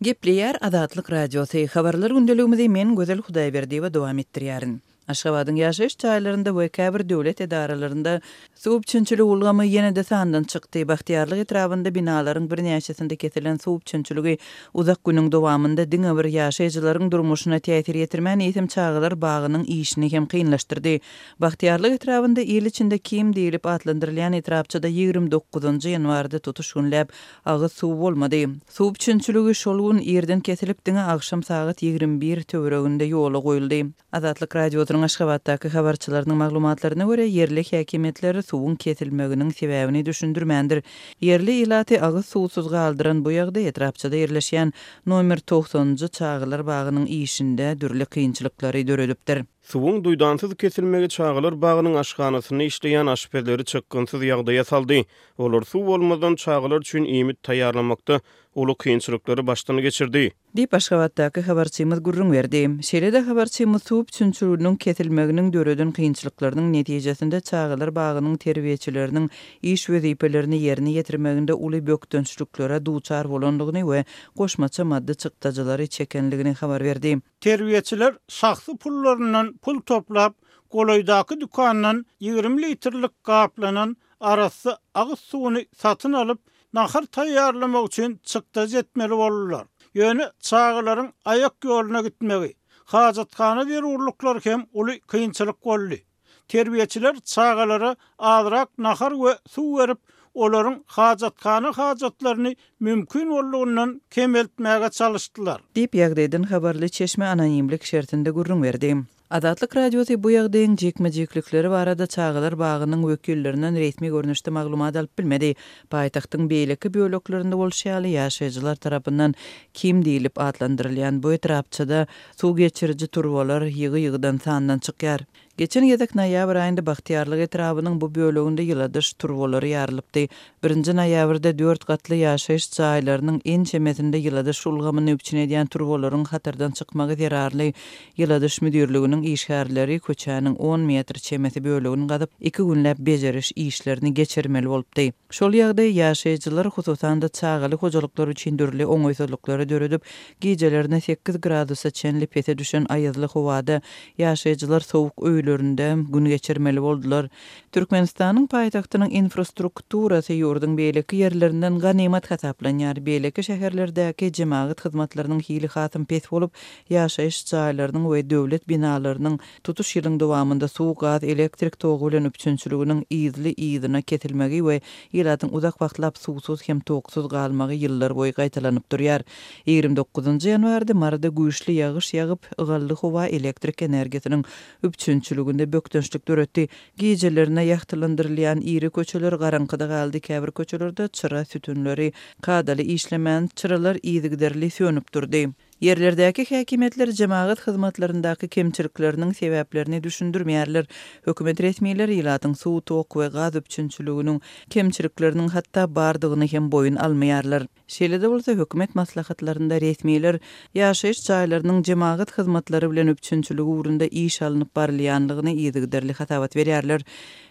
Gepleýär Azatlyk Radiosy, Habarlar gündeligimizi men Gözel Hudaýberdiýewa dowam etdirýärin. Aşgabadyň ýaşaýyş jaýlarynda we käbir döwlet edaralarynda suw üpjünçiligi ulgamy ýene-de sandan çykdy. Bagtyýarlyk etrabynda binalaryň birnäçesinde kesilen suw üpjünçiligi uzak günüň dowamynda diňe bir ýaşaýjylaryň durmuşyna täsir ýetirmän, eýsem çagalar bagynyň işini hem kynlaşdyrdy. Bagtyýarlyk etrabynda il içinde Kim diýlip atlandyrylýan etrapçada ýigrimi dokuzynjy ýanwarda tutuş günläp Agyz suwy bolmady. Suw üpjünçiligi şol gün irden kesilip, diňe agşam sagat ýigrimi bir töwereginde ýola goýuldy. Azatlyk Radiosynyň Aşgabatdaky habarçylarynyň maglumatlaryna görä, ýerli häkimiýetler suwuň kesilmeginiň sebäbini düşündirmändir. Ýerli ilaty agyz suwsuz galdyran bu ýagdaý etrapçada ýerleşýän nomer togsanynjy çagalar bagynyň işinde dürli kynçylyklary döredipdir. Suwuň duýdansyz kesilmegi çagalar bagynyň aşhanasynda işleýän aşpezleri çykgynsyz ýagdaýa saldy. Olar suw bolmazdan çagalar üçin iýmit taýýarlamakda uly kynçylyklary başdan geçirdi. Diýip, Aşgabatdaky habarçymyz gürrüň berdi. Şeýle-de habarçymyz suw çünçüliginiň kesilmeginiň döreden kynçylyklarynyň netijesinde çagalar bagynyň terbiýeçileriniň iş wezipelerini ýerine ýetirmeginde uly bökdençliklere duçar bolandygyny we goşmaça maddy çykdajylary çekenligini habar berdi. Terbiýeçiler şahsy pullaryndan pul toplap, golaýdaky dükandan ýigrimi litrlik gaplanan arassa agyz suwuny satyn alyp, nahar taýýarlamak üçin çykdajy etmeli boldular. Ýöne çagalaryň aýak ýoluna gitmegi, hajathana zerurlyklary hem uly kynçylyk boldy. Terbiýeçiler çagalara azrak nahar we suw berip, olaryň hajathana hajatlaryny mümkin boldugyndan kemeltmäge çalyşdylar. Diýip, ýagdaýdan habarly çeşme anonimlik şertinde gürrüň berdi. Azatlyk Radiosy bu ýagdaýyň jikme-jiklikleri barada çagalar bagynyň wekillerinden resmi görnüşde maglumat alyp bilmedi. Paýtagtyň beýleki böleklerinde bolşy ýaly, ýaşaýjylar tarapyndan Kim diýlip atlandyrylýan bu etrapçada, Suw geçiriji turbalar ýygy-ýygydan sandan çykýar. Geçen gezek noýabr aýynda Bagtyýarlyk etrabynyň bu böleginde ýyladyş turbalary ýarylypdy. Birinji noýabrda dört gatly ýaşaýyş jaýlarynyň ençemesinde ýyladyş ulgamyny üpjün edýän turbalaryň hatardan çykmagy zerarly Ýyladyş müdirliginiň işgärleri köçäniň on metr çemesi bölegini gazyp, iki günläp bejeriş işlerini geçirmeli bolupdy. Şol ýagdaý ýaşaýjylar, hususan-da, çagaly hojalyklar üçin dürli oňaýsyzlyklary döredip, gijelerine sekiz gradusa çenli pese düşen aýazly howada ýaşaýjylar sowuk öýlerinde gün geçirmeli boldular. Türkmenistanyň paýtagtynyň infrastrukturasy ýurduň beýleki ýerlerinden ganymat hasaplanýar. Beýleki şäherlerdäki jemagat hyzmatlarynyň hili hasam pes bolup, ýaşaýyş jaýlarynyň we döwlet binalarynyň, Tutuş ýylyň dowamynda suw, gaz, elektrik togy bilen üpjünçiliginiň yzly-yzyna kesilmegi we ilatyň uzak wagtlap suwsuz hem toksuz galmagy ýyllarboýy gaýtalanyp durýar. Ýigrimi dokuzynjy ýanwarda Maryda güýçli ýagyş ýagyp, ygally howa elektrik energiýasynyň üpjünçiliginde bökdençlik döretdi. Gijelerine ýagtylandyrylýan iri köçeler garaňkyda galdy, käbir köçelerde çyra sütünleri kadaly işlemän, çyralar yzygiderli sönüp durdy. Ýerlerdäki häkimiýetler jemagat hyzmatlaryndaky kemçilikleriniň sebäplerini düşündirmeýärler. Hökümet resmileri ilatyň suw, tok we gaz üpjünçiliginiň kemçilikleriniň hatda bardygyny hem boýun almaýarlar. Şeýle-de bolsa, hökümet maslahatlarynda resmiler ýaşaýyş jaýlarynyň jemagat hyzmatlary bilen üpjünçiligi ugrunda iş alnyp barylýanlygyny yzygiderli hasabat berýärler.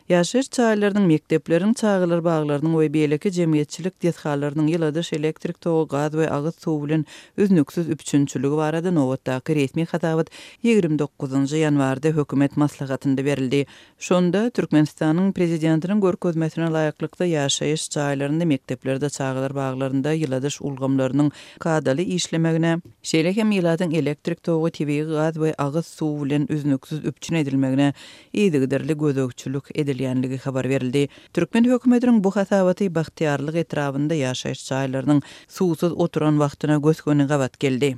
Ýaşaýyş jaýlarynyň, mekdepleriň, çagalar baglarynyň we beýleki jemgyýetçilik desgalarynyň ýyladyş, elektrik togy, gaz we agyz suwy bilen üznüksiz üpjünçiligi barada nobatdaky resmi hasabat ýigrimi dokuzynjy ýanwarda hökümet maslahatynda berildi. Şonda Türkmenistanyň Prezidentiniň görkezmesine laýyklykda, ýaşaýyş jaýlarynda, mekdeplerde, çagalar baglarynda ýyladyş ulgamlarynyň kadaly işlemegine, şeýle hem ilatyň elektrik togy, tebigy gaz we agyz suwy bilen üznüksiz üpjün edilmegine, yzygiderli gözegçilik edilýänligi habar berildi. Türkmen hökümetiniň bu hasabaty Bagtyýarlyk etrabynda ýaşaýyş jaýlarynyň suwsuz oturan wagtyna gös-göni gabat geldi.